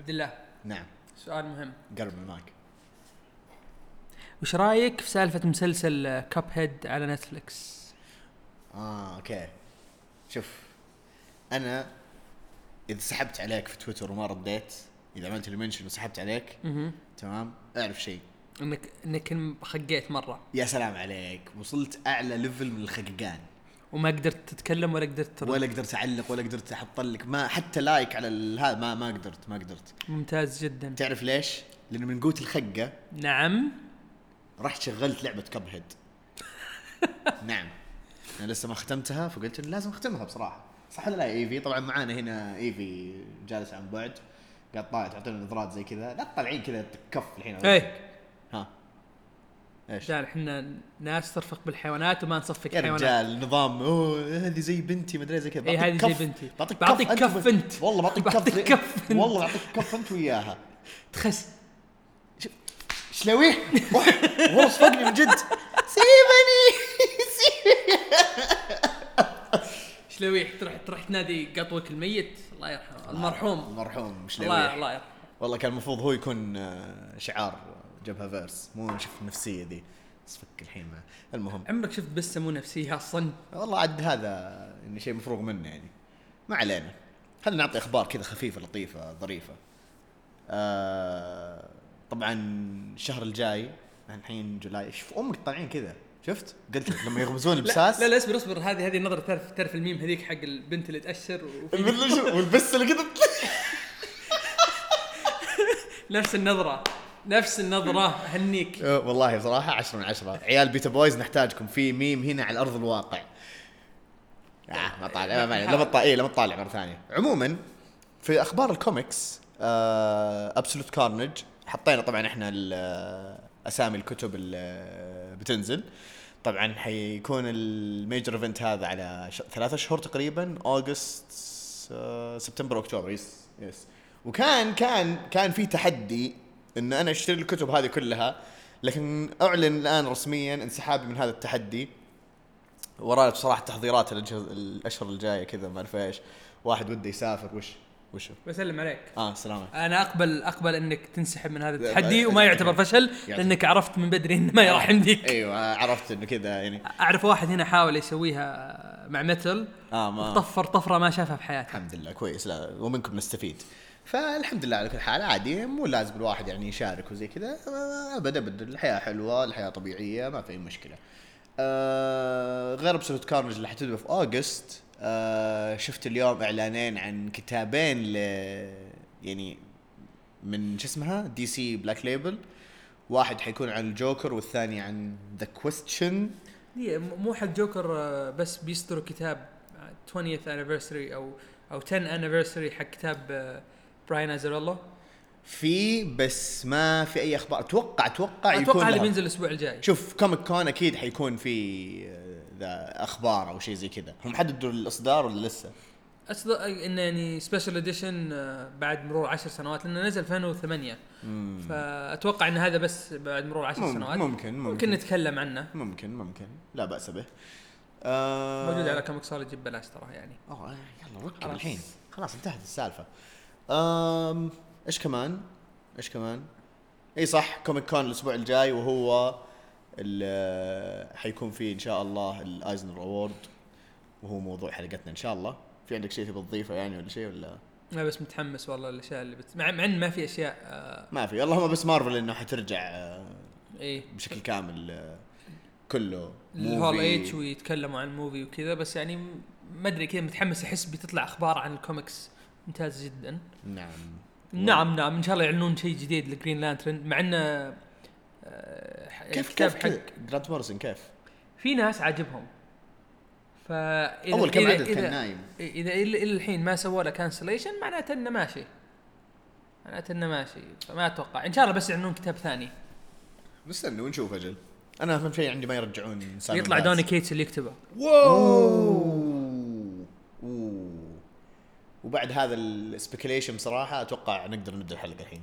عبد الله نعم. سؤال مهم. قرب المايك. وش رأيك في سالفة مسلسل Cuphead على نتفلكس آه okay. شوف أنا إذا سحبت عليك في تويتر وما رديت إذا عملت لي mention وسحبت عليك تمام؟ أعرف شيء. انك إنك خقيت مرة. يا سلام عليك. وصلت أعلى level من الخققان. وما قدرت تتكلم ولا قدرت ترد. ولا قدرت أعلق ولا قدرت أحط لك. ما حتى like على هذا ما ما قدرت ما قدرت. ممتاز جدا. تعرف ليش؟ لأنه من قوة الخقة نعم. رحت شغلت لعبة كب هيد نعم. أنا لسه ما ختمتها فقلت لازم أختمها بصراحة. صح ولا لا إيفي؟ طبعا معانا هنا إيفي جالس عن بعد. قاعد طالع تعطينا نظرات زي كذا. لا تطلعين كذا كف الحين. إيه. إيش؟ رجال إحنا ناس ترفق بالحيوانات وما نصفق يا حيوانات. رجال نظام أوه هذه زي بنتي ما أدري زي كذا. بعطيك هذه زي كف. بنتي. بعطيك بعطيك كف كف أنت. والله بعطيك كف كف. والله بعطيك كف أنت وياها. تخس. شلويه والله صفقني من جد. سيبني شلوي تروح تروح تنادي قطوك الميت. الله يرحمه. المرحوم. المرحوم الله شلويه الله يرحمه. والله كان المفروض هو يكون آه، شعار. جبهة فيرس. مو نشوف النفسية ذي بس فك الحين ما. المهم. عمرك شفت بسه مو نفسية أصلا؟ والله عاد هذا إنه شيء مفروغ منه يعني. ما علينا. خلينا نعطي أخبار كذا خفيفة لطيفة ظريفة. آه طبعا الشهر الجاي الحين July. في أمك طالعين كذا. شفت؟ قلت لك لما يغمزون البساس لا, لا اصبر اصبر. هذه هذه النظره تعرف تعرف الميم هذيك حق البنت اللي تأشر والبس اللي كذا نفس النظرة. نفس النظرة اهنيك آه، والله بصراحة عشرة من عشرة. عيال beta boys نحتاجكم في ميم هنا على أرض الواقع. آه ما طالع ما ما- لما تطالع إيه لما تطالع مرة ثانية. عموما في أخبار الكوميكس آه Absolute Carnage حطينا طبعا إحنا ال- أسامي الكتب اللي بتنزل. طبعا حيكون ال major event هذا على ش... ثلاثة شهور تقريبا August آه، سبتمبر اكتوبر yes yes وكان كان كان في تحدي إن أنا أشتري الكتب هذه كلها لكن أعلن الآن رسميا انسحابي من هذا التحدي. وراي بصراحه تحضيرات الأشهر الجاية كذا ما أعرف إيش. واحد وده يسافر وش وشو بسلم عليك. آه سلامة أنا اقبل أقبل إنك تنسحب من هذا التحدي ما- وما يعتبر فشل يعتبر. لأنك عرفت من بدري إنه ما راح يمديك أيوه عرفت إنه كذا يعني. أعرف واحد هنا حاول يسويها مع متل آه ما طفر طفرة ما شافها في حياته. الحمد لله كويس. لا ومنكم نستفيد. فالحمد لله على كل حال عادي مو لازم الواحد يعني يشارك وزي كذا آه، ابد ابد الحياة حلوة الحياة طبيعية ما في أي مشكلة. آه غير absolute carnage اللي حتبدأ في August آه شفت اليوم إعلانين عن كتابين ل يعني من شو اسمها؟ دي سي black label واحد حيكون عن الجوكر والثاني عن the question هي م- مو حق جوكر آه، بس بيصدروا كتاب آه، 20th anniversary أو أو 10 anniversary حق كتاب آه، براين ازاريلو في بس ما في أي أخبار. أتوقع أتوقع يكون أتوقع هذا لها- بينزل الأسبوع الجاي. شوف كوميك كون أكيد حيكون في آه، ذا أخبار أو شيء زي كذا. هم حددوا الإصدار ولا لسه؟ اصدق انه يعني special edition بعد مرور 10 سنوات لأنه نزل في 2008 فأتوقع إن هذا بس بعد مرور 10 مم- سنوات. ممكن- ممكن. ممكن نتكلم عنه. ممكن ممكن. لا بأس به. آه موجود على كوميكسولوجي ببلاش ترى يعني. أوه يلا ركب. الحين. خلاص انتهت السالفة. آم إيش كمان؟ إيش كمان؟ إي صح كوميك كون الأسبوع الجاي وهو ال- حيكون فيه إن شاء الله الايزنر award وهو موضوع حلقتنا إن شاء الله. في عندك شيء تبي تضيفه يعني ولا شيء ولا؟ أنا بس متحمس والله الاشياء اللي بت... مع مع إن ما في أشياء آه ما في اللهم بس مارفل إنه حترجع آه، إيه بشكل كامل آه، كله. الهول. ايج ويتكلموا عن ال movie وكذا بس يعني ما أدري كذا متحمس أحس بتطلع أخبار عن الكوميكس ممتازه جدا. نعم. نعم نعم إن شاء الله يعلنون شيء جديد لجرين لانترن مع إنه آه، كيف كيف حق كيف جرانت مورسون كيف؟ في ناس عاجبهم. فاذا أول كم عدد كان نايم. إذا إلى الحين ما سووا له cancellation معناته إنه ماشي. معناته إنه ماشي. فما أتوقع. إن شاء الله بس يعلنون كتاب ثاني. نستنى ونشوف أجل. أنا أهم شيء عندي ما يرجعون يطلع. دوني كيتس اللي يكتبه. أوه. وبعد هذا ال speculation بصراحة أتوقع نقدر نبدأ الحلقة الحين.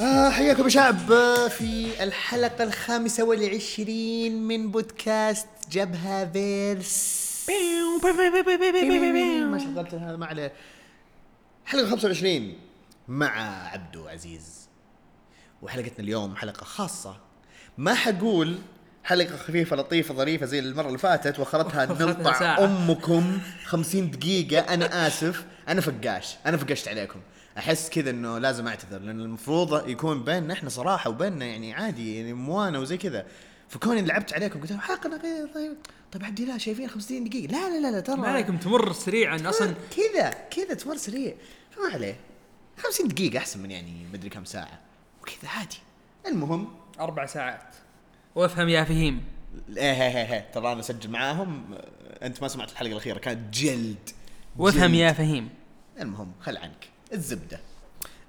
آه، حياكم يا شعب آه، في الحلقة الخامسة والعشرين من بودكاست جبهة فيرس ما شغلت هذا ما عليه حلقة 25 مع عبدو عزيز. وحلقتنا اليوم حلقة خاصة. ما حقول حلقة خفيفة لطيفة ظريفة زي المرة اللي فاتت نلطع ساعة. أمكم 50 دقيقة. أنا آسف. أنا فقاش. أنا فقشت عليكم. أحس كذا إنه لازم أعتذر لأن المفروض يكون بيننا إحنا صراحة وبيننا يعني عادي يعني موانة وزي كذا. فكوني لعبت عليكم قلت حلقة نقية طيب. طيب عبد الله شايفين 50 دقيقة. لا لا لا لا ترى ما عليكم تمر سريعا أصلا. كذا كذا تمر سريع. فما عليه. 50 دقيقة أحسن من يعني مدري كم ساعة. وكذا عادي. المهم. أربع ساعات. وأفهم يا فهيم. إيه إيه إيه إيه. ترى أنا أسجل معاهم. أنت ما سمعت الحلقة الأخيرة كانت جلد. وأفهم جلد. يا فهيم. المهم خل عنك. الزبدة.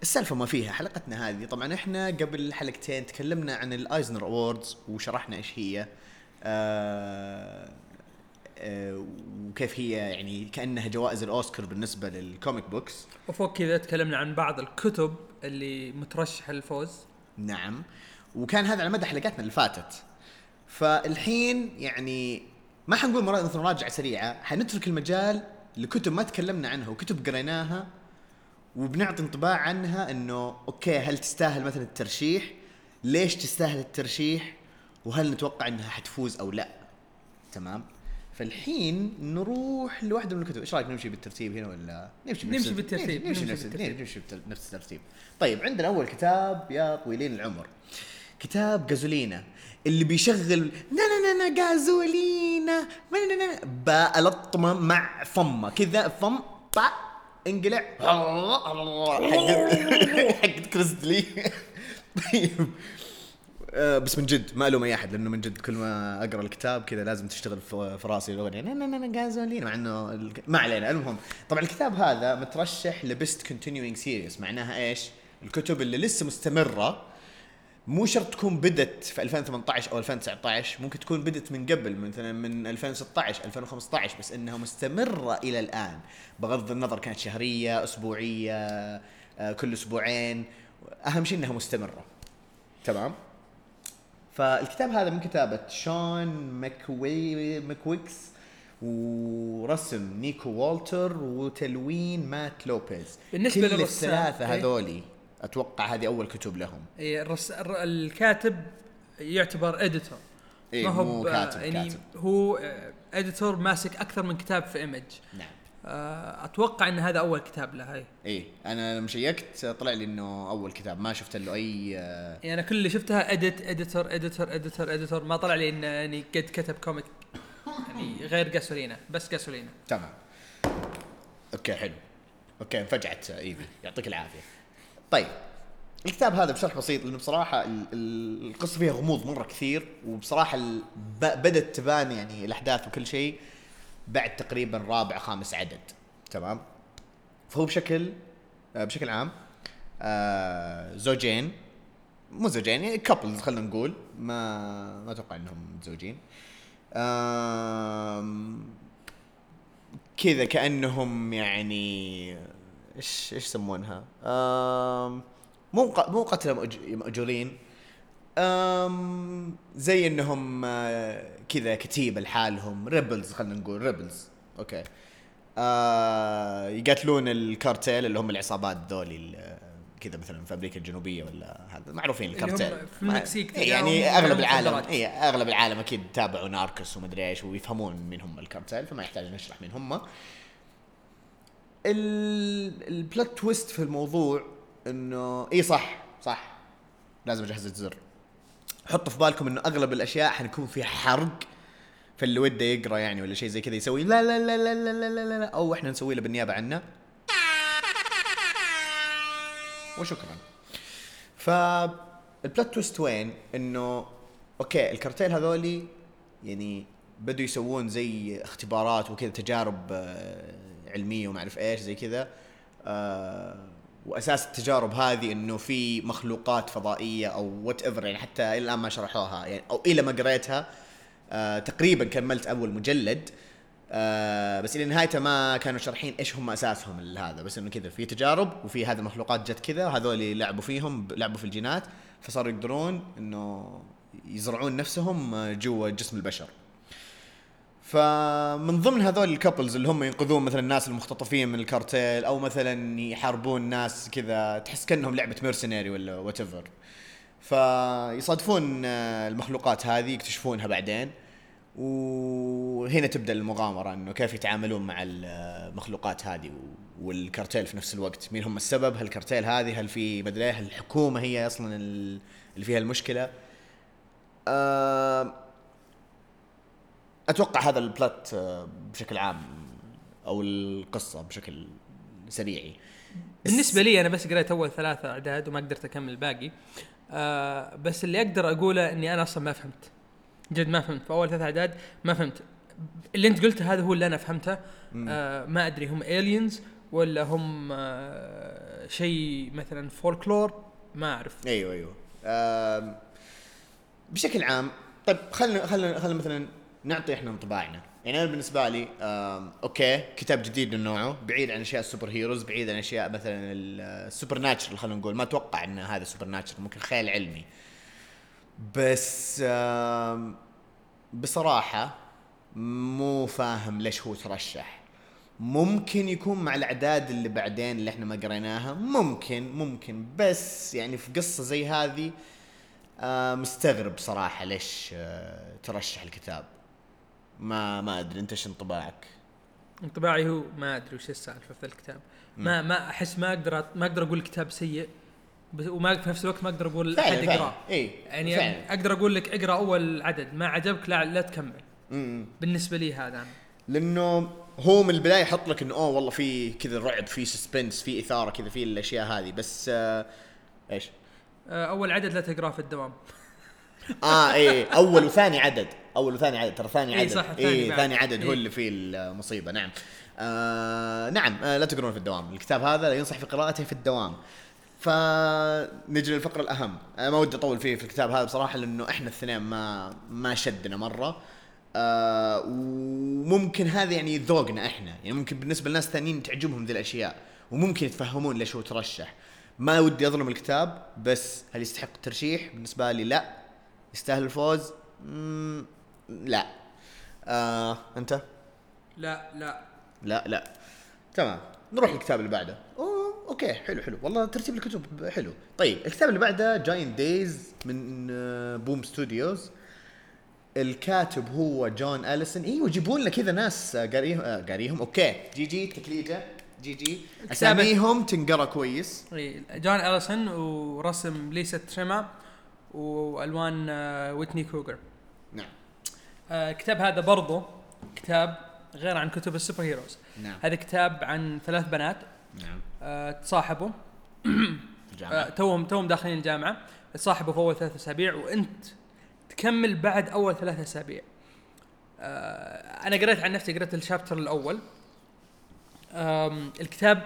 السالفة ما فيها حلقتنا هذه. طبعا إحنا قبل حلقتين تكلمنا عن الأيزنر awards وشرحنا إيش هي آه آه وكيف هي يعني كأنها جوائز الأوسكار بالنسبة لل comic books وفوق كذا تكلمنا عن بعض الكتب اللي مترشحه للفوز. نعم. وكان هذا على مدى حلقاتنا اللي فاتت. فالحين يعني ما حنقول مراجعه سريعة حنترك المجال لكتب ما تكلمنا عنها وكتب قريناها وبنعطي انطباع عنها إنه أوكي هل تستاهل مثلا الترشيح؟ ليش تستاهل الترشيح؟ وهل نتوقع إنها حتفوز أو لا؟ تمام؟ فالحين نروح لواحدة من الكتب، إيش رأيك نمشي بالترتيب هنا ولا نمشي نمشي بنفس- بالترتيب، نمشي نفس بالترتيب. نمشي بتر- نفس الترتيب. طيب عندنا أول كتاب يا طويلين العمر. كتاب جازولينا اللي بيشغل نا نا نا نا جازولينا ما نا نا نا باء لطمه مع فمه كذا فم طع انقلع. حق حق كريستلي طيب. آه، بس من جد ما الوم اي احد لأنه من جد كل ما اقرا الكتاب كذا لازم تشتغل في راسي الاغنية. جازولين مع إنه ما علينا. المهم طبعا الكتاب هذا مترشح لبست كونتينيوينج سيريس معناها إيش؟ الكتب اللي لسه مستمرة مو شرط تكون بدت في 2018 أو 2019 ممكن تكون بدت من قبل مثلا من 2016 2015 بس إنها مستمرة إلى الآن. بغض النظر كانت شهرية أسبوعية آه، كل أسبوعين أهم شيء إنها مستمرة. تمام؟ فالكتاب هذا من كتابة شون ماكوي ماكويكس ورسم نيكو والتر وتلوين مات لوبيز. بالنسبة كل للرسام، الثلاثة إيه. هذولي. أتوقع هذه أول كتب لهم. إيه، الرس... الر- الكاتب يعتبر editor إيه، مو ب- كاتب- يعني كاتب. هو editor ماسك أكثر من كتاب في ايمج نعم. أتوقع إن هذا أول كتاب له هاي إيه أنا لما شيكت طلع لي إنه أول كتاب ما شفت له أي آه، يعني أنا كل اللي شفتها edit editor editor editor editor ما طلع لي انه يعني قد كتب comic يعني غير جازولينا بس جازولينا تمام. okay حلو. okay انفجعت إيفي. يعطيك العافية. طيب الكتاب هذا بشرح بسيط لأنه بصراحة ال- ال- القصة فيها غموض مرة كثير وبصراحة بدأت تبان يعني الأحداث وكل شيء بعد تقريبا رابع خامس عدد تمام؟ فهو بشكل آه، بشكل عام آه، زوجين مو زوجين يعني couples خلينا نقول ما ما أتوقع إنهم متزوجين. كذا كأنهم يعني إيش إيش يسمونها؟ مو مو قتلة مأج- مأجورين. آم، زي إنهم آه، كذا كتيبه لحالهم. rebels خلينا نقول rebels. okay. آه، يقاتلون الكارتيل اللي هم العصابات ذولي كذا مثلا في أمريكا الجنوبية ولا هذا. معروفين الكارتيل. في المكسيك إيه، يعني أغلب العالم. اي أغلب العالم أكيد تابعوا ناركوس ومدري إيش ويفهمون مين هم الكارتيل فما يحتاج نشرح مين هم. ال plot twist في الموضوع انه إي صح صح. لازم أجهز الزر. حطوا في بالكم إنه أغلب الأشياء حنكون فيها حرق فاللي وده يقرأ يعني ولا شيء زي كذا يسوي لا لا لا لا لا لا لا, لا, أو إحنا نسوي له بالنيابة عنه. وشكرا. فال plot twist وين؟ إنه okay ال cartel هذولي يعني بدوا يسوون زي اختبارات وكذا تجارب آه، علمية وما أعرف إيش زي كذا. آه، وأساس التجارب هذه إنه في مخلوقات فضائية أو وات ايفر يعني حتى إلى الآن ما شرحوها يعني أو إلى ما قريتها. آه، تقريبا كملت أول مجلد. آه بس إلى نهايته ما كانوا شارحين إيش هم أساسهم هذا. بس إنه كذا في تجارب وفي هذه المخلوقات جت كذا وهذول لعبوا فيهم لعبوا في الجينات. فصاروا يقدرون إنه يزرعون نفسهم جوا جسم البشر. فمن ضمن هذول ال couples اللي هم ينقذون مثلا الناس المختطفين من الكارتيل أو مثلا يحاربون ناس كذا تحس كأنهم لعبة mercenary ولا whatever فيصادفون المخلوقات هذه يكتشفونها بعدين. وهنا تبدأ المغامرة إنه كيف يتعاملون مع المخلوقات هذه والكارتيل في نفس الوقت. مين هم السبب؟ هل الكارتيل هذه؟ هل في مدري الحكومة هي أصلا اللي فيها المشكلة؟ أتوقع هذا البلات بشكل عام أو القصة بشكل سريعي بالنسبة لي أنا بس قريت أول ثلاثة أعداد وما قدرت أكمل الباقي. آه بس اللي أقدر أقوله إني أنا أصلا ما فهمت. جد ما فهمت. في أول ثلاث أعداد ما فهمت. اللي أنت قلته هذا هو اللي أنا فهمته. آه ما أدري هم الينز ولا هم آه شيء مثلا فولكلور ما أعرف. أيوه أيوه. آه بشكل عام طيب خلينا خلينا خلينا مثلا نعطي إحنا انطباعنا. يعني أنا بالنسبة لي okay كتاب جديد من نوعه بعيد عن أشياء ال super heroes بعيد عن أشياء مثلا ال supernatural خلينا نقول. ما أتوقع إن هذا supernatural ممكن خيال علمي. بس بصراحة مو فاهم ليش هو ترشح. ممكن يكون مع الأعداد اللي بعدين اللي إحنا ما قريناها. ممكن ممكن. بس يعني في قصة زي هذه مستغرب صراحة ليش آه، ترشح الكتاب. ما ما أدري أنت إيش انطباعك؟ انطباعي هو ما أدري وش السالفة في الكتاب ما ما أحس ما أقدر ما أقدر أقول الكتاب سيء بس وما في نفس الوقت ما أقدر أقول أحد اقراه اي يعني فعلا. أقدر أقول لك اقرأ أول عدد ما عجبك لا لا تكمل مم. بالنسبة لي هذا. لأنه هو من البداية يحط لك إنه أوه والله في كذا رعب في سسبنس في إثارة كذا في الأشياء هذه بس آه إيش؟ آه أول عدد لا تقرأه في الدوام آه إيه أول وثاني عدد أول وثاني عدد ترى ثاني عدد. إي صح ثاني, إيه ثاني عدد إيه؟ هو اللي فيه المصيبة نعم. آه نعم آه لا تقرون في الدوام. الكتاب هذا لا ينصح في قراءته في الدوام. فنجي للفقرة الأهم. أنا ما ودي أطول فيه في الكتاب هذا بصراحة لأنه إحنا الاثنين ما ما شدنا مرة. آه وممكن هذا يعني ذوقنا إحنا. يعني ممكن بالنسبة لناس ثانيين تعجبهم ذي الأشياء وممكن يتفهمون ليش هو ترشح. ما ودي أظلم الكتاب بس هل يستحق الترشيح؟ بالنسبة لي لا. يستاهل الفوز؟ لا. آه أنت؟ لا لا. لا لا. تمام. نروح للكتاب اللي بعده. أوه okay حلو حلو. والله ترتيب الكتب حلو. طيب الكتاب اللي بعده Giant Days من Boom Studios الكاتب هو جون اليسون أيوه جيبوا لنا كذا ناس قاريهم آه قاريهم. okay. جي جي تكليجة. جي جي أساميهم تنقرأ كويس. جون اليسون ورسم ليسا تريما والوان آه، ويتني كروجر نعم. آه، الكتاب هذا برضو كتاب غير عن كتب ال super heroes نعم. هذا كتاب عن ثلاث بنات. نعم. آه تصاحبوا. آه توهم توهم داخلين الجامعة. تصاحبوا في أول ثلاث أسابيع وأنت تكمل بعد أول ثلاث أسابيع. آه أنا قريت عن نفسي قريت ال chapter الأول. الكتاب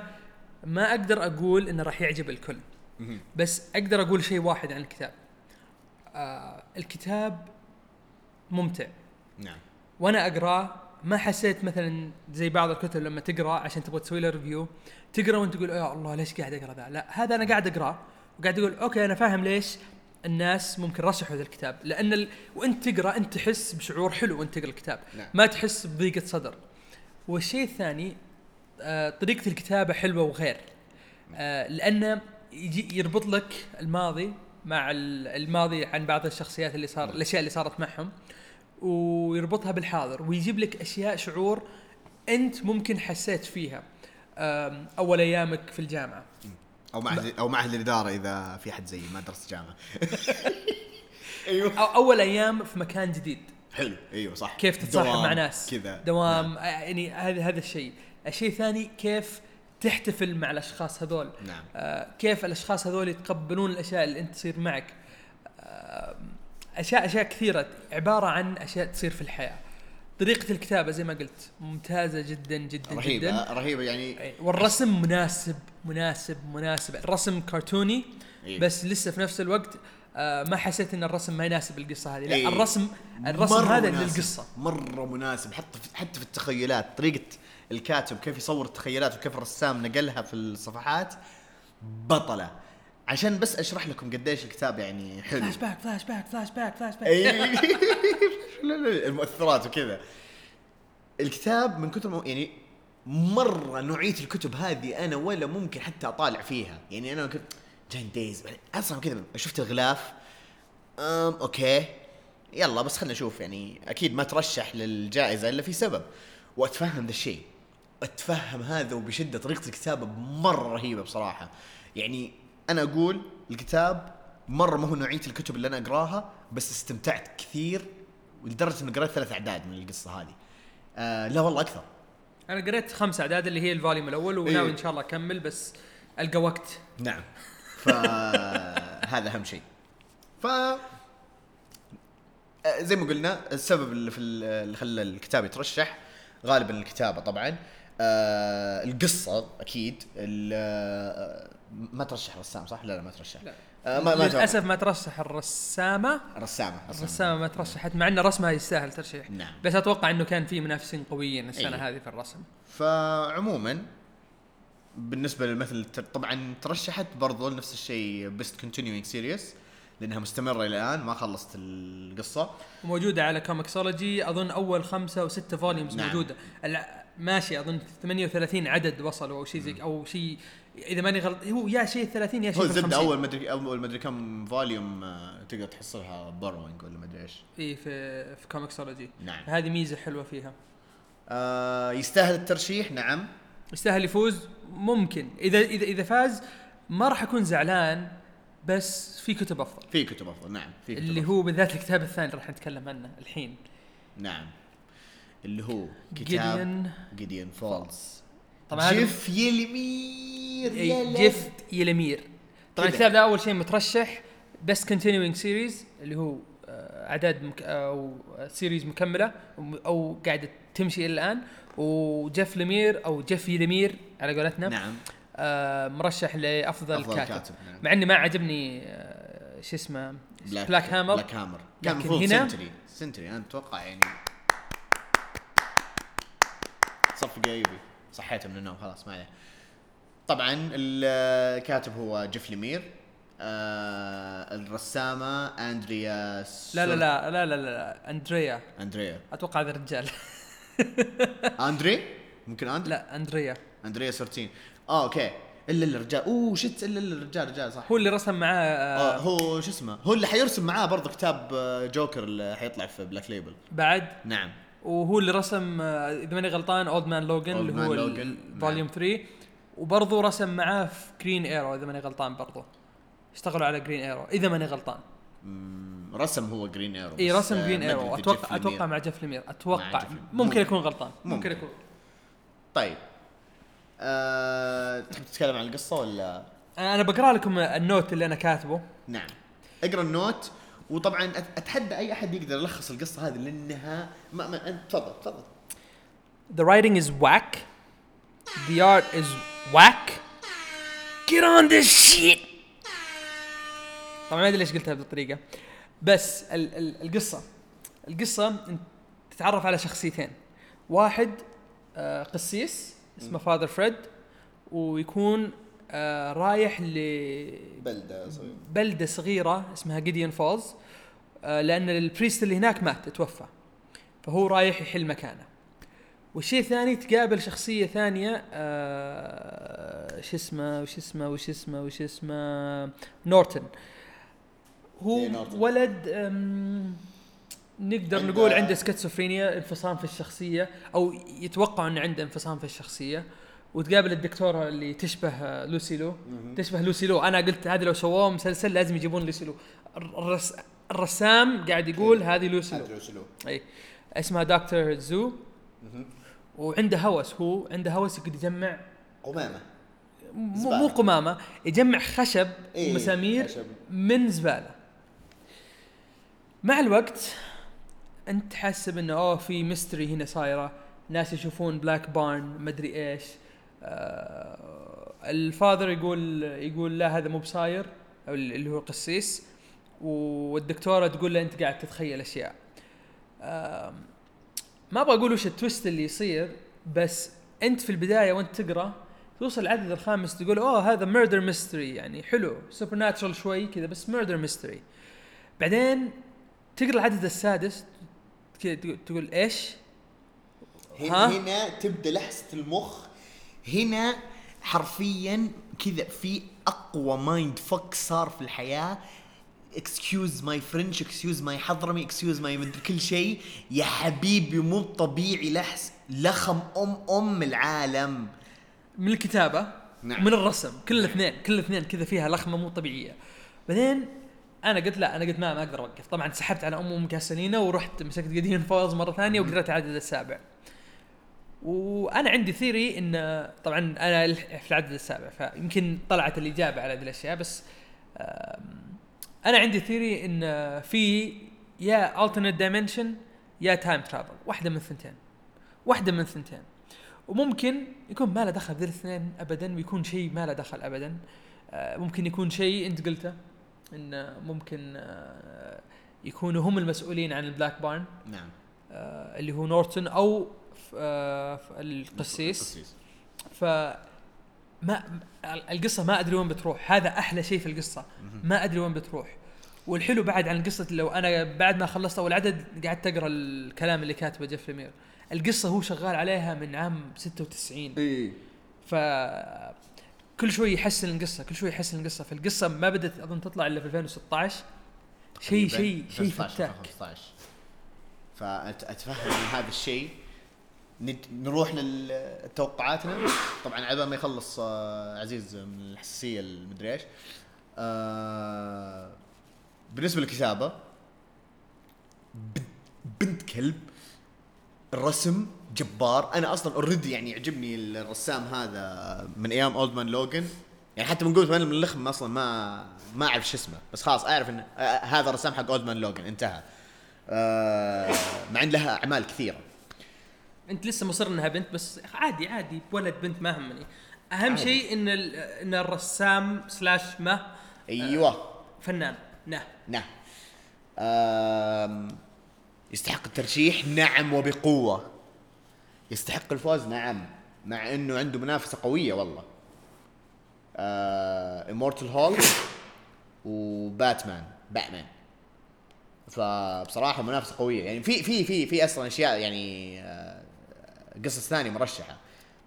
ما أقدر أقول إنه راح يعجب الكل بس أقدر أقول شيء واحد عن الكتاب. آه الكتاب ممتع. نعم. وأنا اقراه ما حسيت مثلا زي بعض الكتب لما تقرأ عشان تبغى تسوي له review تقرأ وانت تقول يا الله ليش قاعد أقرأ ذا؟ لا هذا أنا قاعد أقرأه وقاعد أقول okay أنا فاهم ليش الناس ممكن رشحوا هذا الكتاب. لأن ال... وانت تقرأ انت تحس بشعور حلو وانت تقرأ الكتاب. نعم. ما تحس بضيقة صدر. والشيء الثاني آه طريقة الكتابة حلوة وغير. آه لأنه يجي يربط لك الماضي مع الماضي عن بعض الشخصيات اللي صار الأشياء اللي صارت معهم. ويربطها بالحاضر ويجيب لك أشياء شعور أنت ممكن حسيت فيها أول أيامك في الجامعة. أو مع أو معهد الإدارة إذا في حد زيي ما درست جامعة. أيوه. أو أول أيام في مكان جديد. حلو. أيوه صح. كيف تتصاحب مع ناس. كذا. دوام نعم. يعني هذا هذا الشيء. الشيء الثاني كيف تحتفل مع الأشخاص هذول. نعم. آه كيف الأشخاص هذول يتقبلون الأشياء اللي أنت تصير معك. آه اشياء أشياء كثيرة عبارة عن أشياء تصير في الحياة. طريقة الكتابة زي ما قلت ممتازة جدا جدا رهيبة جدا. رهيبة يعني. والرسم مناسب مناسب مناسب. الرسم كرتوني إيه؟ بس لسه في نفس الوقت آه ما حسيت إن الرسم ما يناسب القصة هذه. لا إيه. الرسم الرسم مرة هذا مناسب. للقصة. مرة مناسب حتى في حتى في التخيلات. طريقة الكاتب كيف يصور التخيلات وكيف الرسام نقلها في الصفحات بطلة. عشان بس أشرح لكم قديش الكتاب يعني حلو. فلاش باك فلاش باك فلاش باك فلاش باك. لا لا المؤثرات وكذا. الكتاب من كثر ما يعني مرة نوعيه الكتب هذه أنا ولا ممكن حتى أطالع فيها. يعني أنا كنت Giant Days أصلا كذا شفت الغلاف. أم okay. يلا بس خلينا نشوف. يعني أكيد ما ترشح للجائزة إلا في سبب. وأتفهم ذا الشيء. أتفهم هذا وبشدة طريقة الكتابة مرة رهيبة بصراحة. يعني أنا أقول الكتاب مرة ما هو نوعية الكتب اللي أنا أقراها بس استمتعت كثير لدرجة إني قريت ثلاث أعداد من القصة هذه. آه لا والله أكثر. أنا قريت خمس أعداد اللي هي الفوليوم الأول وناوي إيه. إن شاء الله أكمل بس ألقى وقت. نعم. فهذا أهم شيء. ف آه، زي ما قلنا السبب اللي في ال- اللي خلى الكتاب يترشح غالبا الكتابة طبعا. آه القصة أكيد آه، ما ترشح رسام صح؟ لا لا ما ترشح لا. آه ما ما للأسف ما ترشح الرسامة رسامه الرسامة ما ترشحت مع إن رسمها يستاهل ترشيح نعم. بس أتوقع إنه كان في منافسين قويين السنة إيه. هذه في الرسم فعموما بالنسبة للمثل طبعا ترشحت برضو نفس الشيء best continuing series لأنها مستمرة إلى الآن ما خلصت القصة وموجودة على ComiXology أظن أول خمسة أو ستة volumes نعم. موجودة ماشي أظن 38 عدد وصلوا أو شيء زي أو شيء إذا ماني غلط هو يا شيء 30 يا هو شيء الزبده 50 اول مدري أول مدري كم volume آه، تقدر تحصلها borrowing ولا مدري إيش. إي في في ComiXology نعم. هذه ميزة حلوة فيها. آه يستاهل الترشيح؟ نعم. يستاهل يفوز؟ ممكن. إذا إذا إذا فاز ما راح أكون زعلان بس في كتب أفضل. في كتب أفضل نعم في كتب اللي أفضل. هو بالذات الكتاب الثاني راح نتكلم عنه الحين. نعم. اللي هو كتاب Gideon Gideon Falls طبعا جيف ليمير يا لا. جيف يلمير. طبعا. الكتاب ده أول شيء مترشح best continuing series اللي هو آه، أعداد مك أو series مكملة أو قاعدة تمشي إلى الآن. وجيف لمير أو جيف يلمير على قولتنا. نعم. آه مرشح لأفضل أفضل كاتب, كاتب نعم. مع إني ما عجبني آه شو اسمه Black Hammer Black Hammer كان المفروض هنا- سنتري سنتري أنا أتوقع يعني صفق ايوبي صحيته من النوم خلاص ما عليه. طبعا الكاتب هو جيف ليمير آه الرسامة أندريا لا لا لا لا لا لا أندريا. أندريا. أتوقع هذا الرجال. أندري؟ ممكن أندري؟ لا أندريا. أندريا سورتين. آه أوكي. إلا الرجال. أوه شت إلا الرجال رجال صح. هو اللي رسم معاه آه آه هو شو اسمه؟ هو اللي حيرسم معاه برضه كتاب آه، جوكر اللي حيطلع في Black Label بعد؟ نعم. وهو اللي رسم آه، إذا ماني غلطان Old Man Logan اللي هو volume 3 وبرضه رسم معاه في Green Arrow إذا ماني غلطان برضه اشتغلوا على Green Arrow إذا ماني غلطان رسم هو Green Arrow إي رسم Green Arrow أتوقع. أتوقع مع جيف ليمير أتوقع جيف. ممكن. اكون غلطان ممكن ممكن. اكون طيب أه... تحب تتكلم عن القصة ولا أنا بقرأ لكم النوت اللي أنا كاتبه نعم اقرأ النوت وطبعا أتحدى أي أحد يقدر يلخص القصة هذه لأنها ما, ما... تفضل تفضل The writing is whack. The art is whack. Get on this shit. طبعا ما أدري ليش قلتها بهذه الطريقة بس ال ال القصة. القصة انت تتعرف على شخصيتين. واحد آه قسيس اسمه Father Fred ويكون آه رايح ل بلدة صغيرة. بلدة صغيرة اسمها Gideon Falls آه لأن ال priest اللي هناك مات توفى. فهو رايح يحل مكانه. والشيء الثاني تقابل شخصية ثانية آه شو اسمه وش اسمه وش اسمه وش اسمه نورتن. هو إيه، نورتن. ولد نقدر نقول عنده سكيزوفرينيا انفصام في الشخصية أو يتوقع إنه عنده انفصام في الشخصية. وتقابل الدكتورة اللي تشبه آه، لوسي لو تشبه لوسي لو أنا قلت هذه لو سووه مسلسل لازم يجيبون لوسي لو الرس الرسام قاعد يقول هذه لوسي لو أدري وش له. اي اسمها دكتور شو. وعنده هوس هو عنده هوس يقعد يجمع قمامة. مو. مو قمامة يجمع خشب إيه، ومسامير خشب. من زبالة. مع الوقت انت حاسب إنه أوه في mystery هنا صايرة. ناس يشوفون Black Barn مدري إيش. آه ال father يقول يقول لا هذا مو بصاير أو اللي هو القسيس والدكتورة تقول له أنت قاعد تتخيل أشياء. آم، ما أبغى أقول وش ال twist اللي يصير بس أنت في البداية وأنت تقرأ توصل العدد الخامس تقول أوه هذا murder mystery يعني حلو supernatural شوي كذا بس murder mystery بعدين تقرأ العدد السادس تقول, إيش؟ هنا ها؟ هنا تبدأ لحسة المخ هنا حرفيا كذا في أقوى mind fuck صار في الحياة excuse my French excuse my حضرمي excuse my مدري كل شيء. يا حبيبي مو طبيعي لحس لخم ام أم العالم. من الكتابة نعم. من الرسم كل الاثنين كل الاثنين كذا فيها لخمة مو طبيعية. بعدين أنا قلت لا أنا قلت ما ما أقدر أوقف. طبعا سحبت على أم أم جازولينا ورحت مسكت Gideon Falls مرة ثانية وقريت العدد السابع. وأنا عندي theory إن طبعا أنا في العدد السابع فيمكن طلعت الإجابة على هذه الأشياء بس أنا عندي theory إن في يا alternate dimension يا time travel واحدة من الثنتين. واحدة من الثنتين. وممكن يكون ما له دخل ذي الاثنين ابدا ويكون شيء ما له دخل ابدا. آه، ممكن يكون شيء أنت قلته إن ممكن آه، يكونوا هم المسؤولين عن ال Black Barn. نعم. آه، اللي هو نورتون أو القسيس. ف ما القصة ما أدري وين بتروح. هذا أحلى شيء في القصة. ما أدري وين بتروح. والحلو بعد عن القصة لو أنا بعد ما خلصت أول عدد قعدت أقرأ الكلام اللي كاتبه جيف ليمير. القصة هو شغال عليها من عام 96 اي ف كل شوي يحسن القصة كل شوي يحسن القصة. فالقصة ما بدت أظن تطلع إلا في 2016 شيء شيء شيء فتاك 15 فاتفهم هذا الشيء نروح لتوقعاتنا طبعا على ما يخلص آه، عزيز من الحساسية المدري إيش. آه، بالنسبة للكتابة بنت- كلب الرسم جبار. أنا أصلا already يعني يعجبني الرسام هذا من أيام Old Man Logan يعني حتى من مان من اللخم أصلا ما ما أعرف شو اسمه. بس خلاص أعرف إن آه، هذا الرسام حق Old Man Logan انتهى. مع إن لها أعمال كثيرة. انت لسه مصر انها بنت بس عادي عادي ولد بنت ما همني. أهم. شيء إن إن الرسام slash ما أيوه. فنان. نه نعم. آم، يستحق الترشيح. نعم وبقوة. يستحق الفوز. نعم. مع إنه عنده منافسة قوية والله. Immortal Hulk وباتمان باتمان فبصراحة منافسة قوية. يعني في في في في أصلا أشياء يعني آه، قصص ثانية مرشحة.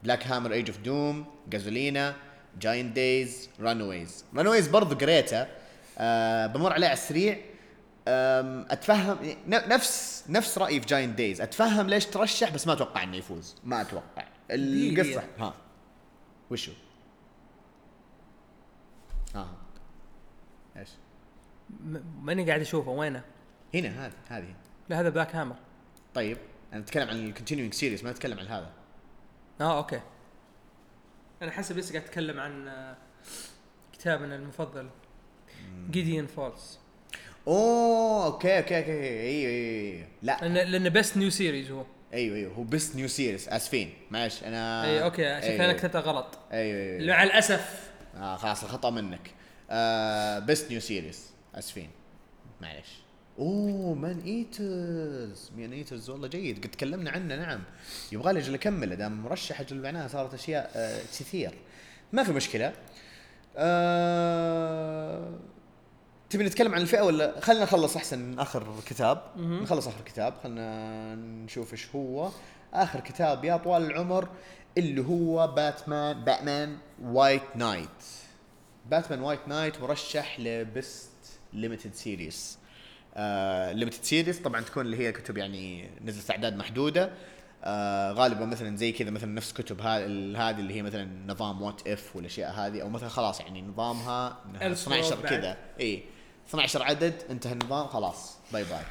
Black Hammer Age of Doom Gasolina Giant Days Runaways Runaways برضو قريته آه بمر عليه على السريع. أتفهم نفس نفس رأيي في Giant Days أتفهم ليش ترشح بس ما أتوقع إنه يفوز. ما أتوقع. القصة. ها. وشو؟ ها. إيش؟ ماني قاعد أشوفه. وينه؟ هنا هذه هذه. لا هذا Black Hammer طيب. أنا اتكلم عن ال continuing series ما اتكلم عن هذا. آه okay. أنا حسب لسه قاعد أتكلم عن آه، كتابنا المفضل Gideon Falls أوه okay okay okay أيوه أيوه أيوه. لا. لأن لأن best new series هو. أيوه أيوه هو best new series اسفين معلش أنا اي okay شكلي أيوة. أنا كتبتها غلط. أيوه أيوه مع الأسف. آه خلاص الخطأ منك. آه best new series اسفين معلش أوه Man-Eaters Man-Eaters والله جيد. قد تكلمنا عنه نعم. يبغى لي أجل اكمله دام مرشح أجل معناها صارت أشياء آه كثير. ما في مشكلة. آه تبي نتكلم عن الفئة ولا؟ خلينا نخلص أحسن. من آخر كتاب. نخلص آخر كتاب. خلينا نشوف إيش هو. آخر كتاب يا طوال العمر اللي هو باتمان باتمان White Knight باتمان White Knight مرشح ل best limited series limited series طبعا تكون اللي هي كتب يعني نزلت أعداد محدودة. آه غالبا مثلا زي كذا مثلا نفس كتب هذه اللي هي مثلا نظام what if والأشياء هذه أو مثلا خلاص يعني نظامها إنها ألف 12 بعد. كذا. إي 12 عدد انتهى النظام خلاص bye bye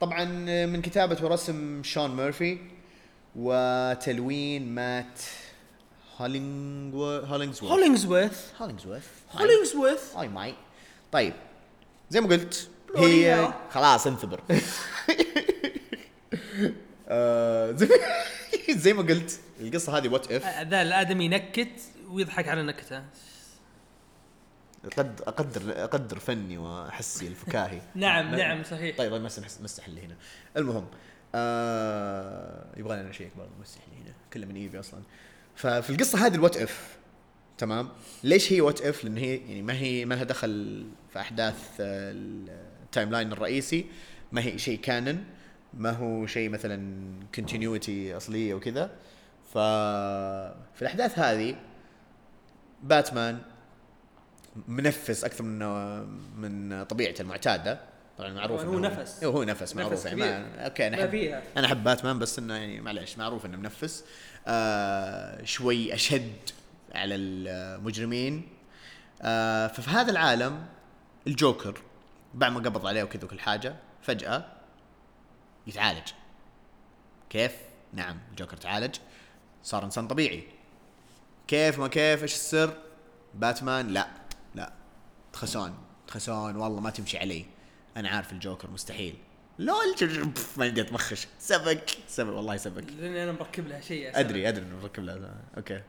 طبعا من كتابة ورسم شون ميرفي وتلوين مات هولينغو هولينغزورث. هولينجزورث هولينغزورث. هولينجزورث hey my طيب زي ما قلت هي. خلاص انثبر آه، زي ما قلت القصة هذه وات اف ذا الآدمي ينكت ويضحك على نكته قد أقدر أقدر فني وحسي الفكاهي. نعم نعم صحيح. طيب مسح مسح اللي هنا. المهم آه يبغى لنا شيء برضه مسح اللي هنا. كله من ايبي أصلا. ففي القصة هذه الوات اف تمام؟ ليش هي what if لأن هي يعني ما هي ما لها دخل في أحداث آه، ال timeline الرئيسي ما هي شيء canon ما هو شيء مثلا continuity أصلية وكذا ف في الأحداث هذه باتمان منفس أكثر من من طبيعته المعتادة طبعا معروف هو إنه نفس. هو نفس معروف يعني كبير. ما okay أنا احب. أنا أحب باتمان بس إنه يعني معليش معروف إنه منفس آه شوي أشد على المجرمين آه ففي هذا العالم الجوكر بعد ما قبض عليه وكذا وكل حاجة فجأة يتعالج. كيف؟ نعم الجوكر تعالج. صار إنسان طبيعي. كيف ما كيف؟ إيش السر؟ باتمان؟ لا لا. تخسون تخسون والله ما تمشي علي. أنا عارف الجوكر مستحيل. لول ما عندي اتمخش سبك سبك والله سبك. لأني أنا مركب لها شيء أدري أدري إنه مركب له أوكي.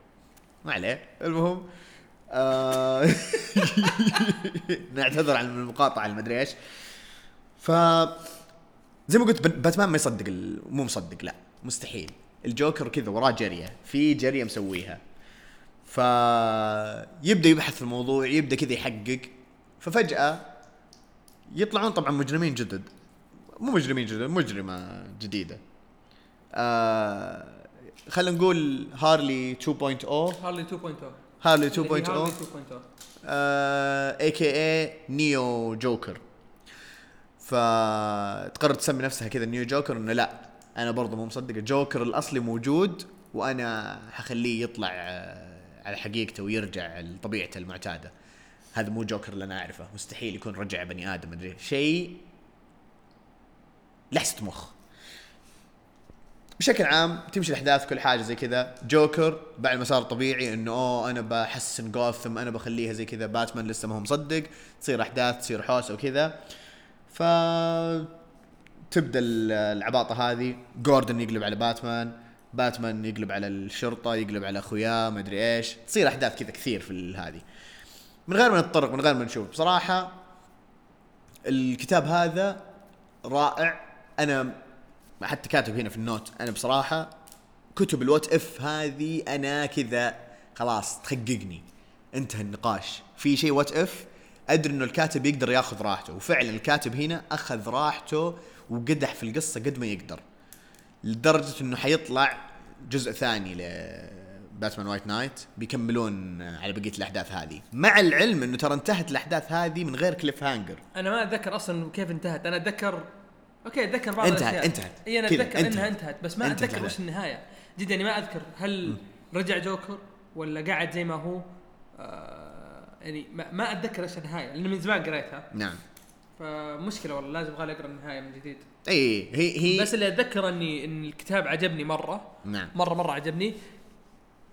ما عليه. المهم نعتذر عن المقاطعة المدري إيش. ف زي ما قلت باتمان ما يصدق مو مصدق لا مستحيل. الجوكر كذا وراه جرية. في جرية مسويها. ف يبدأ يبحث في الموضوع يبدأ كذا يحقق. ففجأة يطلعون طبعا مجرمين جدد. مو مجرمين جدد مجرمة جديدة. آه خلينا نقول هارلي 2.0 هارلي 2.0 هارلي اللي هي 2.0 هارلي 2.0 AKA Neo Joker فتقرر تسمي نفسها كذا Neo Joker انه لا؟ أنا برضه مو مصدق الجوكر الأصلي موجود وأنا حخليه يطلع آه، على حقيقته ويرجع لطبيعته المعتادة. هذا مو جوكر اللي أنا أعرفه مستحيل يكون رجع بني آدم مدري شيء لحسة مخ. بشكل عام تمشي الأحداث كل حاجة زي كذا. جوكر بعد ما صار طبيعي إنه أوه أنا بحسن جوثم أنا بخليها زي كذا. باتمان لسه ما هو مصدق. تصير أحداث تصير حوسة وكذا. ف تبدأ ال- العباطة هذه. جوردن يقلب على باتمان. باتمان يقلب على الشرطة يقلب على أخوياه ما أدري إيش. تصير أحداث كذا كثير في هذه. من غير ما نتطرق من غير ما نشوف. بصراحة الكتاب هذا رائع. أنا حتى كاتب هنا في ال note أنا بصراحة كتب ال what if هذه أنا كذا خلاص تخققني انتهى النقاش. في شيء what if؟ أدري إنه الكاتب يقدر ياخذ راحته وفعلا الكاتب هنا أخذ راحته وقدح في القصة قد ما يقدر لدرجة إنه حيطلع جزء ثاني لباتمان وايت نايت بيكملون على بقية الأحداث هذه. مع العلم إنه ترى انتهت الأحداث هذه من غير cliffhanger أنا ما أتذكر أصلا كيف انتهت. أنا أتذكر okay أتذكر بعض انتهت- الأشياء. انتهت. إي أنا أتذكر. إنها انتهت. بس ما أتذكر. وش النهاية. جد يعني ما أذكر. هل رجع جوكر ولا قاعد زي ما هو؟ آه يعني ما, ما أتذكر إيش النهاية لأن من زمان قريتها. نعم. فمشكلة والله لازم غالي أقرأ النهاية من جديد. إي هي هي. بس اللي أتذكر إني إن الكتاب عجبني مرة. نعم. مرة مرة عجبني.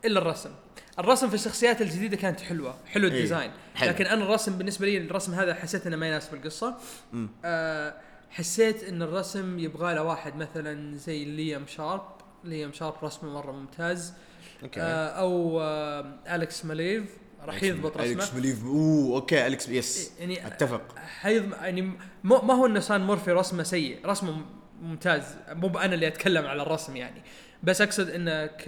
إلا الرسم. الرسم في الشخصيات الجديدة كانت حلوة. حلو إيه، ال design. حلو. لكن أنا الرسم بالنسبة لي الرسم هذا حسيت إنه ما يناسب القصة. مم. آه حسيت إن الرسم يبغى له واحد مثلا زي ليام شارب. ليام شارب رسمه مرة ممتاز. okay. آه أو آه الكس ماليف. راح يضبط رسمه. مليف أوه okay أليكس yes يعني أتفق. حيض يعني مو ما هو إنه شان مورفي رسمه سيء. رسمه ممتاز. مو أنا اللي أتكلم على الرسم يعني. بس أقصد إنه ك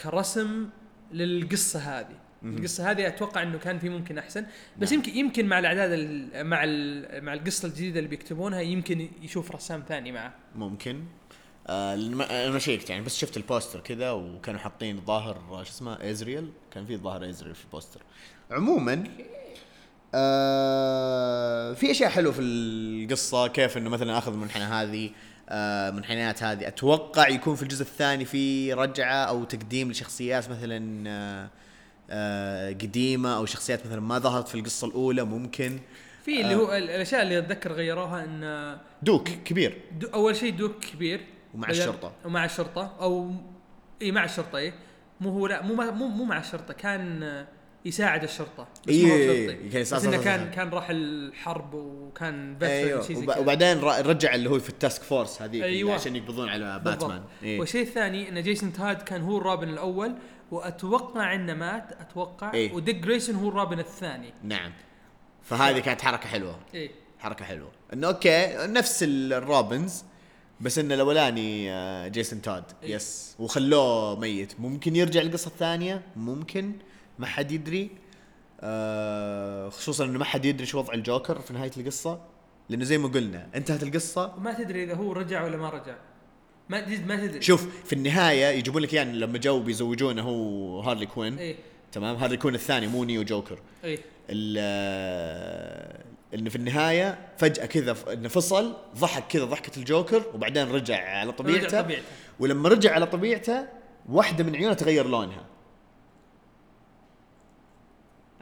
كرسم للقصة هذه. القصة هذه أتوقع إنه كان في ممكن أحسن. بس نعم. يمكن يمكن مع الأعداد ال- مع ال- مع القصة الجديدة اللي بيكتبونها يمكن يشوف رسام ثاني معه. ممكن. آه أنا ما شيكت يعني بس شفت ال poster كذا وكانوا حاطين الظاهر آه، شو اسمه أزريل. كان في ظاهر أزريل في ال poster. عموما آه في أشياء حلوة في القصة. كيف إنه مثلا أخذ المنحنى هذه آه منحنيات هذه. أتوقع يكون في الجزء الثاني في رجعة أو تقديم لشخصيات مثلا آه قديمة أو شخصيات مثلا ما ظهرت في القصة الأولى ممكن. في اللي هو ال- الأشياء اللي أتذكر غيروها إن دوك كبير. دو أول شيء دوك كبير. ومع الشرطة. ومع الشرطة. أو إي مع الشرطة إي. مو هو لا مو مو مو مع الشرطة. كان آه، يساعد الشرطة. بس إيه، إيه، شرطي إيه، كان بس إنه كان صح. كان راح الحرب وكان أيوه وب- وبعدين رجع اللي هو في ال task force هذيك أيوة. عشان يقبضون على باتمان. إيه. والشيء الثاني إن جيسون تود كان هو الرابن الأول وأتوقع إنه مات أتوقع. إيه. وديك جريسون هو الرابن الثاني. نعم. فهذه كانت حركة حلوة. إيه. حركة حلوة. إنه okay نفس ال Robins بس ان الأولاني آه، جيسون تود إيه. yes وخلوه ميت. ممكن يرجع القصة الثانية؟ ممكن. ما حد يدري آه، خصوصا إنه ما حد يدري شو وضع الجوكر في نهاية القصة لأنه زي ما قلنا انتهت القصة. وما تدري إذا هو رجع ولا ما رجع. ما ما تدري. شوف في النهاية يجيبون لك يعني لما جو بيزوجونه هو هارلي كوين. إيه. تمام؟ هارلي كوين الثاني مو Neo Joker. إيه. ال- انه في النهاية فجأة كذا إنه فصل ضحك كذا ضحكة الجوكر وبعدين رجع على طبيعته. رجع طبيعته. ولما رجع على طبيعته واحدة من عيونه تغير لونها.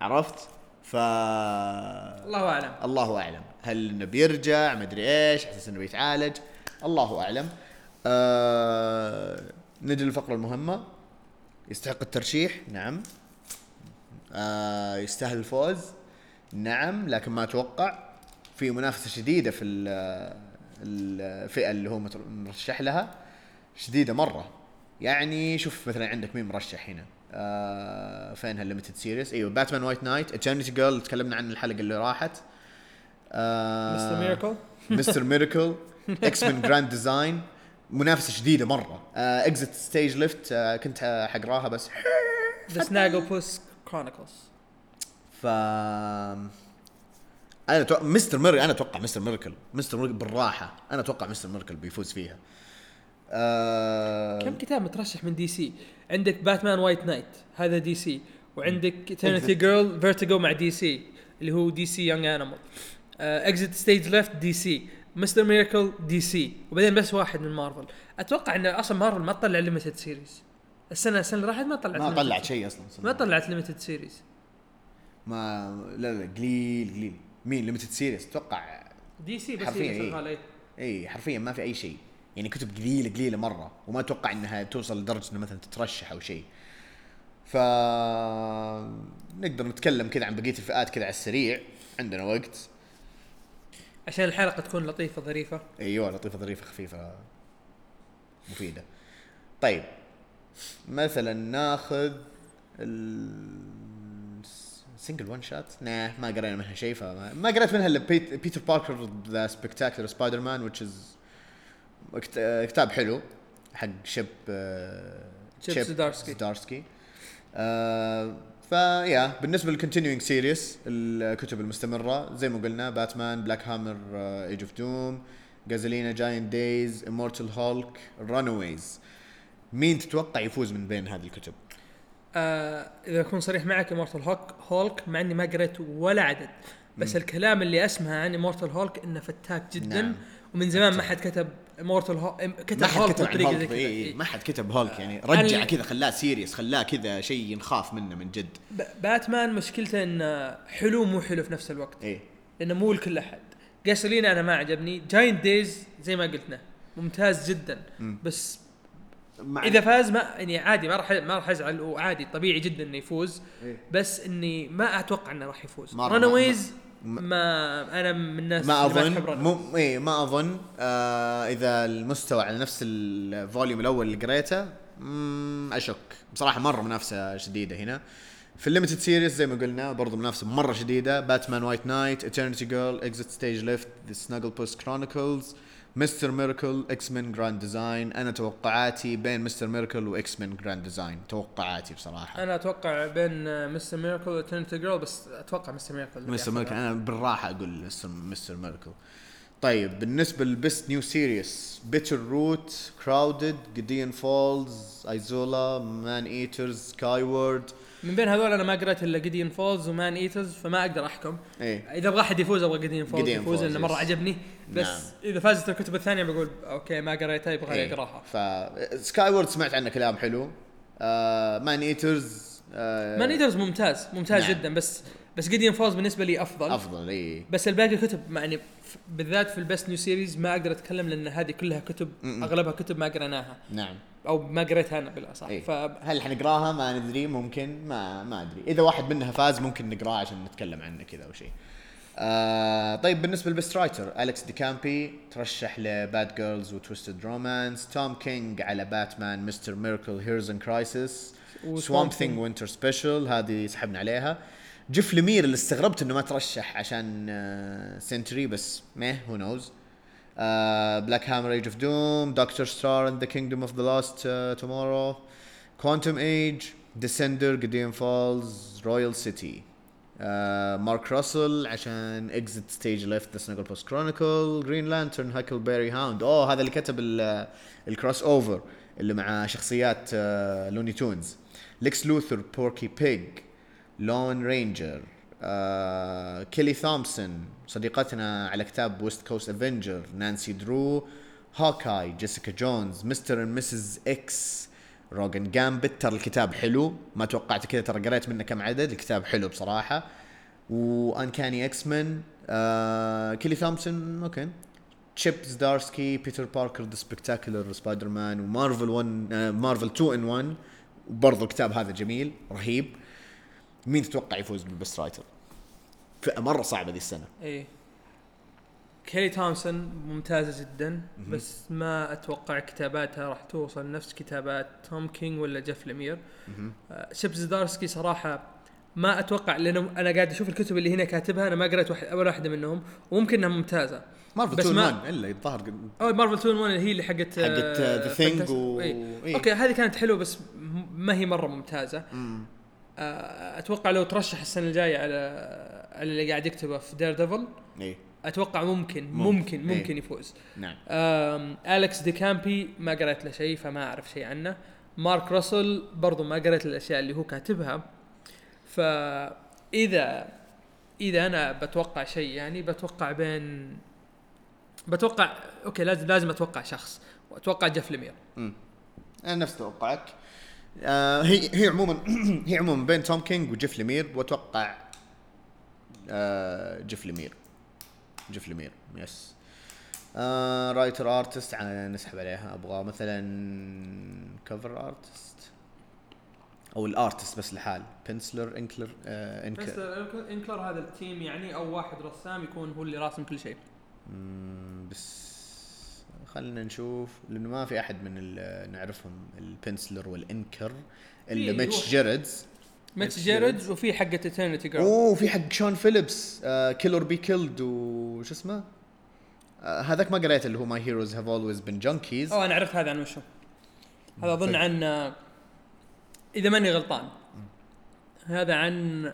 عرفت؟ ف الله أعلم. الله أعلم. هل إنه بيرجع؟ مدري إيش. احس إنه بيتعالج. الله أعلم. آه... نجي للفقرة المهمة. يستحق الترشيح؟ نعم. آه... يستاهل الفوز؟ نعم. لكن ما أتوقع. في منافسة شديدة في ال- الفئة اللي هو مرشح لها. شديدة مرة. يعني شوف مثلا عندك مين مرشح هنا؟ آه فين هال limited series إيوه Batman: White Knight Eternity Girl تكلمنا عن الحلقة اللي راحت. آه Mister Miracle Mister Miracle X-Men: Grand Design منافسة شديدة مرة. Exit Stage Left كنت حقراها بس. The Snagglepuss Chronicles ف أنا Mister Miracle أنا أتوقع Mister Miracle Mister Miracle بالراحة. أنا أتوقع Mister Miracle بيفوز فيها. آه كم كتاب مترشح من DC؟ عندك Batman: White Knight هذا DC. وعندك Eternity Girl Vertigo مع DC اللي هو DC Young Animal Exit Stage Left DC. Mister Miracle DC. وبعدين بس واحد من مارفل أتوقع إن أصلا مارفل ما تطلع limited series السنة السنة اللي راحت ما طلعت ما طلعت. شيء أصلا ما طلعت limited series ما لا لا قليل قليل. مين limited series أتوقع DC بس حرفياً هي إيه. إيه. إي حرفيا ما في أي شيء. يعني كتب قليلة قليلة مرة وما أتوقع إنها توصل لدرجة إنه مثلا تترشح أو شيء. ف نقدر نتكلم كذا عن بقية الفئات كذا على السريع عندنا وقت. عشان الحلقة تكون لطيفة ظريفة. أيوه لطيفة ظريفة خفيفة مفيدة. طيب مثلا ناخذ single shot nah ما قرينا منها شيء فما ما قريت منها إلا بيت- بيتر باركر The Spectacular Spider-Man which is كتاب حلو حق تشيب آه، تشيب زدارسكي. زدارسكي آه فيا بالنسبة لل continuing series الكتب المستمرة زي ما قلنا باتمان Black Hammer: Age of Doom جازلينا Giant Days Immortal Hulk Runaways مين تتوقع يفوز من بين هذه الكتب؟ آه إذا أكون صريح معك Immortal Hulk Hulk مع إني ما قريت ولا عدد بس الكلام اللي أسمعه عن Immortal Hulk إنه فتاك جدا نعم. ومن زمان ما حد كتب Immortal Hulk كتب ما حد هولك كتب عن هولك إيه. ما حد كتب هولك يعني. رجع كذا خلاه serious خلاه كذا شيء نخاف منه من جد. باتمان مشكلته انه حلو مو حلو في نفس الوقت. إيه. لأنه مو لكل أحد. جاسولينا أنا ما عجبني. Giant Days زي ما قلنا ممتاز جدا. بس مع إذا فاز ما يعني عادي ما راح ما راح أزعل. وعادي طبيعي جدا إنه يفوز. إيه. بس إني ما أتوقع إنه راح يفوز. Runaways ما- أنا من الناس ما أظن. مو إيه ما أظن. آه إذا المستوى على نفس ال volume الأول اللي قريته أشك. بصراحة مرة منافسة شديدة هنا. في ال limited series زي ما قلنا برضو منافسة مرة شديدة. باتمان White Knight Eternity Girl Exit Stage Left The Snagglepuss Chronicles Mister Miracle X-Men Grand Design. أنا توقعاتي بين Mister Miracle و X-Men Grand Design. توقعاتي بصراحة. أنا أتوقع بين Mister Miracle و Eternity Girl بس أتوقع Mister Miracle اللي Mister Miracle. أنا بالراحة أقول Mister Mister Miracle. طيب بالنسبة لل best new series Bitter Root Crowded Gideon Falls Isola Man-Eaters Skyward. من بين هذول أنا ما قريت إلا Gideon Falls و Man-Eaters فما أقدر أحكم إيه إذا أبغى احد يفوز أبغى Gideon Falls Gideon يفوز لأنه مرة. عجبني بس نعم. إذا فازت الكتب الثانية بقول okay ما قريتها يبغى إيه. اقراها ف Skyward سمعت عنه كلام حلو آه Man-Eaters آه Man-Eaters ممتاز ممتاز نعم. جدا بس بس Gideon Falls بالنسبة لي أفضل أفضل اي بس الباقي كتب يعني بالذات في ال best new series ما أقدر أتكلم لأن هذه كلها كتب م-م. أغلبها كتب ما قريناها نعم أو ما قريتها أنا بالأصح. إيه. ف هل حنقراها؟ ما ندري ممكن. ما ما أدري. إذا واحد منها فاز ممكن نقراه عشان نتكلم عنه كذا أو شيء. آه طيب بالنسبة لل best writer أليكس ديكامبي ترشح ل Bad Girls و Twisted Romance توم كينج على باتمان Mister Miracle Heroes in Crisis Swamp Thing. Winter Special هذه سحبنا عليها. جيف لمير اللي استغربت إنه ما ترشح عشان آه Sentry بس مه who knows Black Hammer Age of Doom Doctor Star and the Kingdom of Lost Tomorrows Quantum Age Descender Gideon Falls Royal City مارك راسل عشان Exit Stage Left The Snagglepuss Chronicles Green Lantern Huckleberry Hound اوه هذا اللي كتب ال crossover اللي مع شخصيات Looney Tunes Lex Luthor Porky Pig Lone Ranger كيلي ثومسون صديقتنا على كتاب West Coast Avengers نانسي درو Hawkeye جيسيكا جونز Mr. and Mrs. X Rogue and Gambit. ترى الكتاب حلو ما توقعت كذا ترى قريت منه كم عدد. الكتاب حلو بصراحة. و Uncanny X-Men آه كيلي ثومسون okay. تشيب زدارسكي بيتر باركر The Spectacular Spider-Man ومارفل 1 آه مارفل 2 in 1 وبرضه الكتاب هذا جميل رهيب. مين تتوقع يفوز بال best writer؟ فئة مرة صعبة ذي السنة. إيه. كيلي تومسون ممتازة جدا بس ما أتوقع كتاباتها راح توصل نفس كتابات توم كينج ولا جيف لمير. آه، شيب زدارسكي صراحة ما أتوقع لأنه أنا قاعد أشوف الكتب اللي هنا كاتبها أنا ما قريت واحد ولا واحدة منهم وممكن إنها ممتازة. مارفل بس 2 ما- 1 إلا الظاهر أو مارفل 2 1 اللي هي اللي حقت حقت The Thing و إيه. إيه. okay هذه كانت حلوة بس ما هي مرة ممتازة. آه، أتوقع لو ترشح السنة الجاية على على اللي قاعد يكتبه في Daredevil إيه. أتوقع ممكن ممكن. ممكن ممكن إيه. يفوز. نعم. آم، اليكس دي كامبي ما قريت له شيء فما أعرف شيء عنه. مارك راسل برضو ما قريت الأشياء اللي هو كاتبها. فاذا اذا أنا بتوقع شيء يعني بتوقع بين بتوقع okay لازم لازم أتوقع شخص. وأتوقع جيف لمير أنا نفس توقعك. آه هي هي عموما هي عموما بين توم كينج وجيف لمير وأتوقع آه جيف لمير. جيف لمير yes آه writer artist نسحب عليها. أبغى مثلا cover artist أو ال artist بس لحال. penciller inker آه inker inker هذا ال team يعني أو واحد رسام يكون هو اللي راسم كل شيء. بس خلينا نشوف لأنه ما في أحد من ال- نعرفهم ال penciller وال inker إلا ميتش. جيردز ميتش ميتش جيرد وفي حقة Eternity Girl أوه في حق شون فيليبس Kill or Be Killed وش اسمه؟ آه هذاك ما قريت اللي هو My Heroes Have Always Been Junkies أوه أنا عرفت هذا عن وشو هذا أظن عن إذا ماني غلطان. هذا عن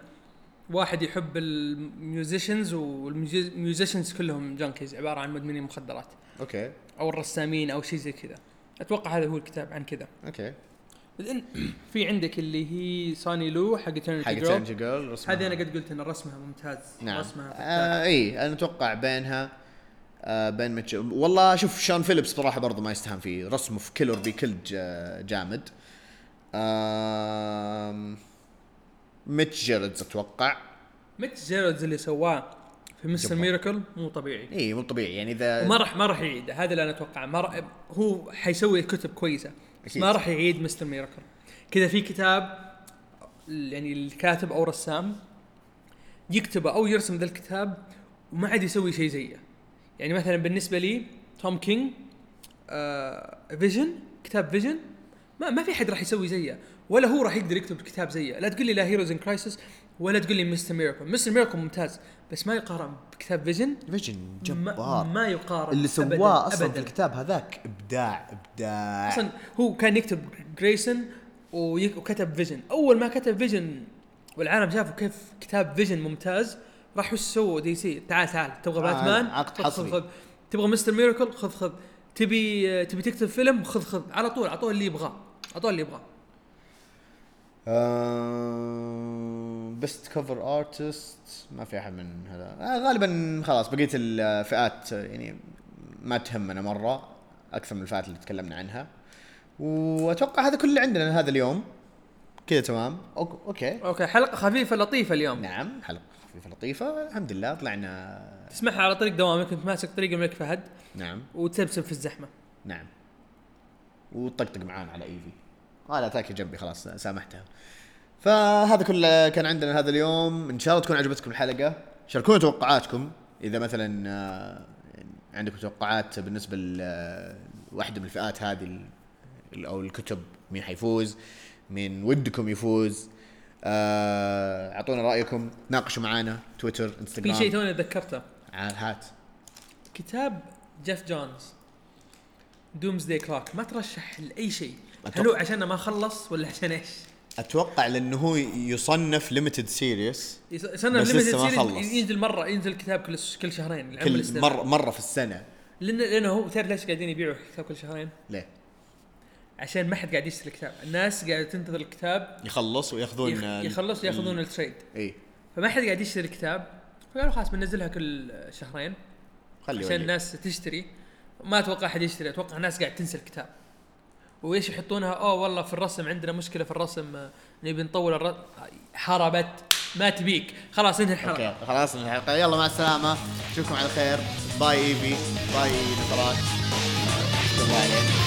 واحد يحب ال musicians وال musicians كلهم junkies عبارة عن مدمنين مخدرات. okay. أو الرسامين أو شيء زي كذا. أتوقع هذا هو الكتاب عن كذا. okay. بعدين في عندك اللي هي سوني لو حق حق Eternity Girl هذه أنا قد قلت إن رسمها ممتاز. نعم. رسمها. آه إي أنا أتوقع بينها آه بين ميتش والله شوف شون فيليبس صراحة برضه ما يستهان فيه. رسمه في Kill or Be جا- جامد. آم ميتش جيردز أتوقع. ميتش جيردز اللي سواه. في Mister Miracle مو طبيعي. اي مو طبيعي. يعني إذا وما راح ما راح يعيد هذا اللي أنا اتوقعه ما راح هو حيسوي كتب كويسة أكيد. ما راح يعيد Mister Miracle كذا في كتاب يعني الكاتب أو رسام يكتبه أو يرسم ذا الكتاب وما عاد يسوي شيء زيه. يعني مثلا بالنسبة لي توم كينج آه Vision كتاب Vision ما ما في حد راح يسوي زيه. ولا هو راح يقدر يكتب كتاب زيه. لا تقول لي لا Heroes in Crisis ولا تقول لي Mister Miracle. Mister Miracle ممتاز بس ما يقارن بكتاب Vision. Vision جبار. ما يقارن اللي سواه أصلا في أبداً. الكتاب هذاك إبداع إبداع. أصلا هو كان يكتب Grayson وكتب Vision. أول ما كتب Vision والعالم شافوا كيف كتاب Vision ممتاز راح وش سووا DC. تعال تعال تبغى آه، باتمان؟ عقد خذ خذ حصري. خذ. تبغى Mister Miracle؟ خذ خذ. تبي تبي تكتب فيلم؟ خذ خذ. على طول اعطوه اللي يبغاه. اعطوه اللي يبغاه. best cover artist ما في أحد من هذا. آه غالبا خلاص بقيه الفئات يعني ما تهمنا مرة أكثر من الفئات اللي تكلمنا عنها. وأتوقع هذا كل اللي عندنا هذا اليوم. كذا تمام. Okay. Okay حلقة خفيفة لطيفة اليوم. نعم حلقة خفيفة لطيفة. الحمد لله طلعنا. تسمعها على طريق دوامك. كنت ماسك طريق الملك فهد. نعم. وتسبسب في الزحمة. نعم. وطقطق معانا على إيفي. لا تاكي جنبي خلاص سامحتها. فهذا كله كان عندنا هذا اليوم. إن شاء الله تكون عجبتكم الحلقة. شاركونا توقعاتكم. إذا مثلا آه، عندكم توقعات بالنسبة لواحده من الفئات هذه أو الكتب مين حيفوز؟ مين ودكم يفوز؟ آه، أعطونا رأيكم. ناقشوا معانا. تويتر في إنستغرام. شيء توني تذكرته هات كتاب جيف جونز Doomsday Clock ما ترشح لأي شيء. أتوقع- هل هو عشان ما خلص ولا عشان إيش؟ أتوقع لأنه هو يصنف limited series بس limited خلص. ينزل مرة ينزل الكتاب كل كل شهرين كل. مره مرة في السنة لأن لأنه هو تعرف ليش قاعدين يبيعوا كتاب كل شهرين؟ ليه؟ عشان ما حد قاعد يشتري الكتاب، الناس قاعدة تنتظر الكتاب يخلص ويأخذون يخ- يخلص ياخذون ال- التريد إي فما حد قاعد يشتري الكتاب فقالوا خلاص بننزلها كل شهرين خلي عشان ولي. الناس تشتري ما أتوقع أحد يشتري أتوقع الناس قاعد تنسى الكتاب وإيش يحطونها؟ أوه والله في الرسم عندنا مشكلة في الرسم آه، نبي نطول الرسم حاربت ما تبيك. خلاص انهي الحلقة. أوكي خلاص من الحلقة. يلا مع السلامة. نشوفكم على خير. باي إيفي. باي نصرات الله عليك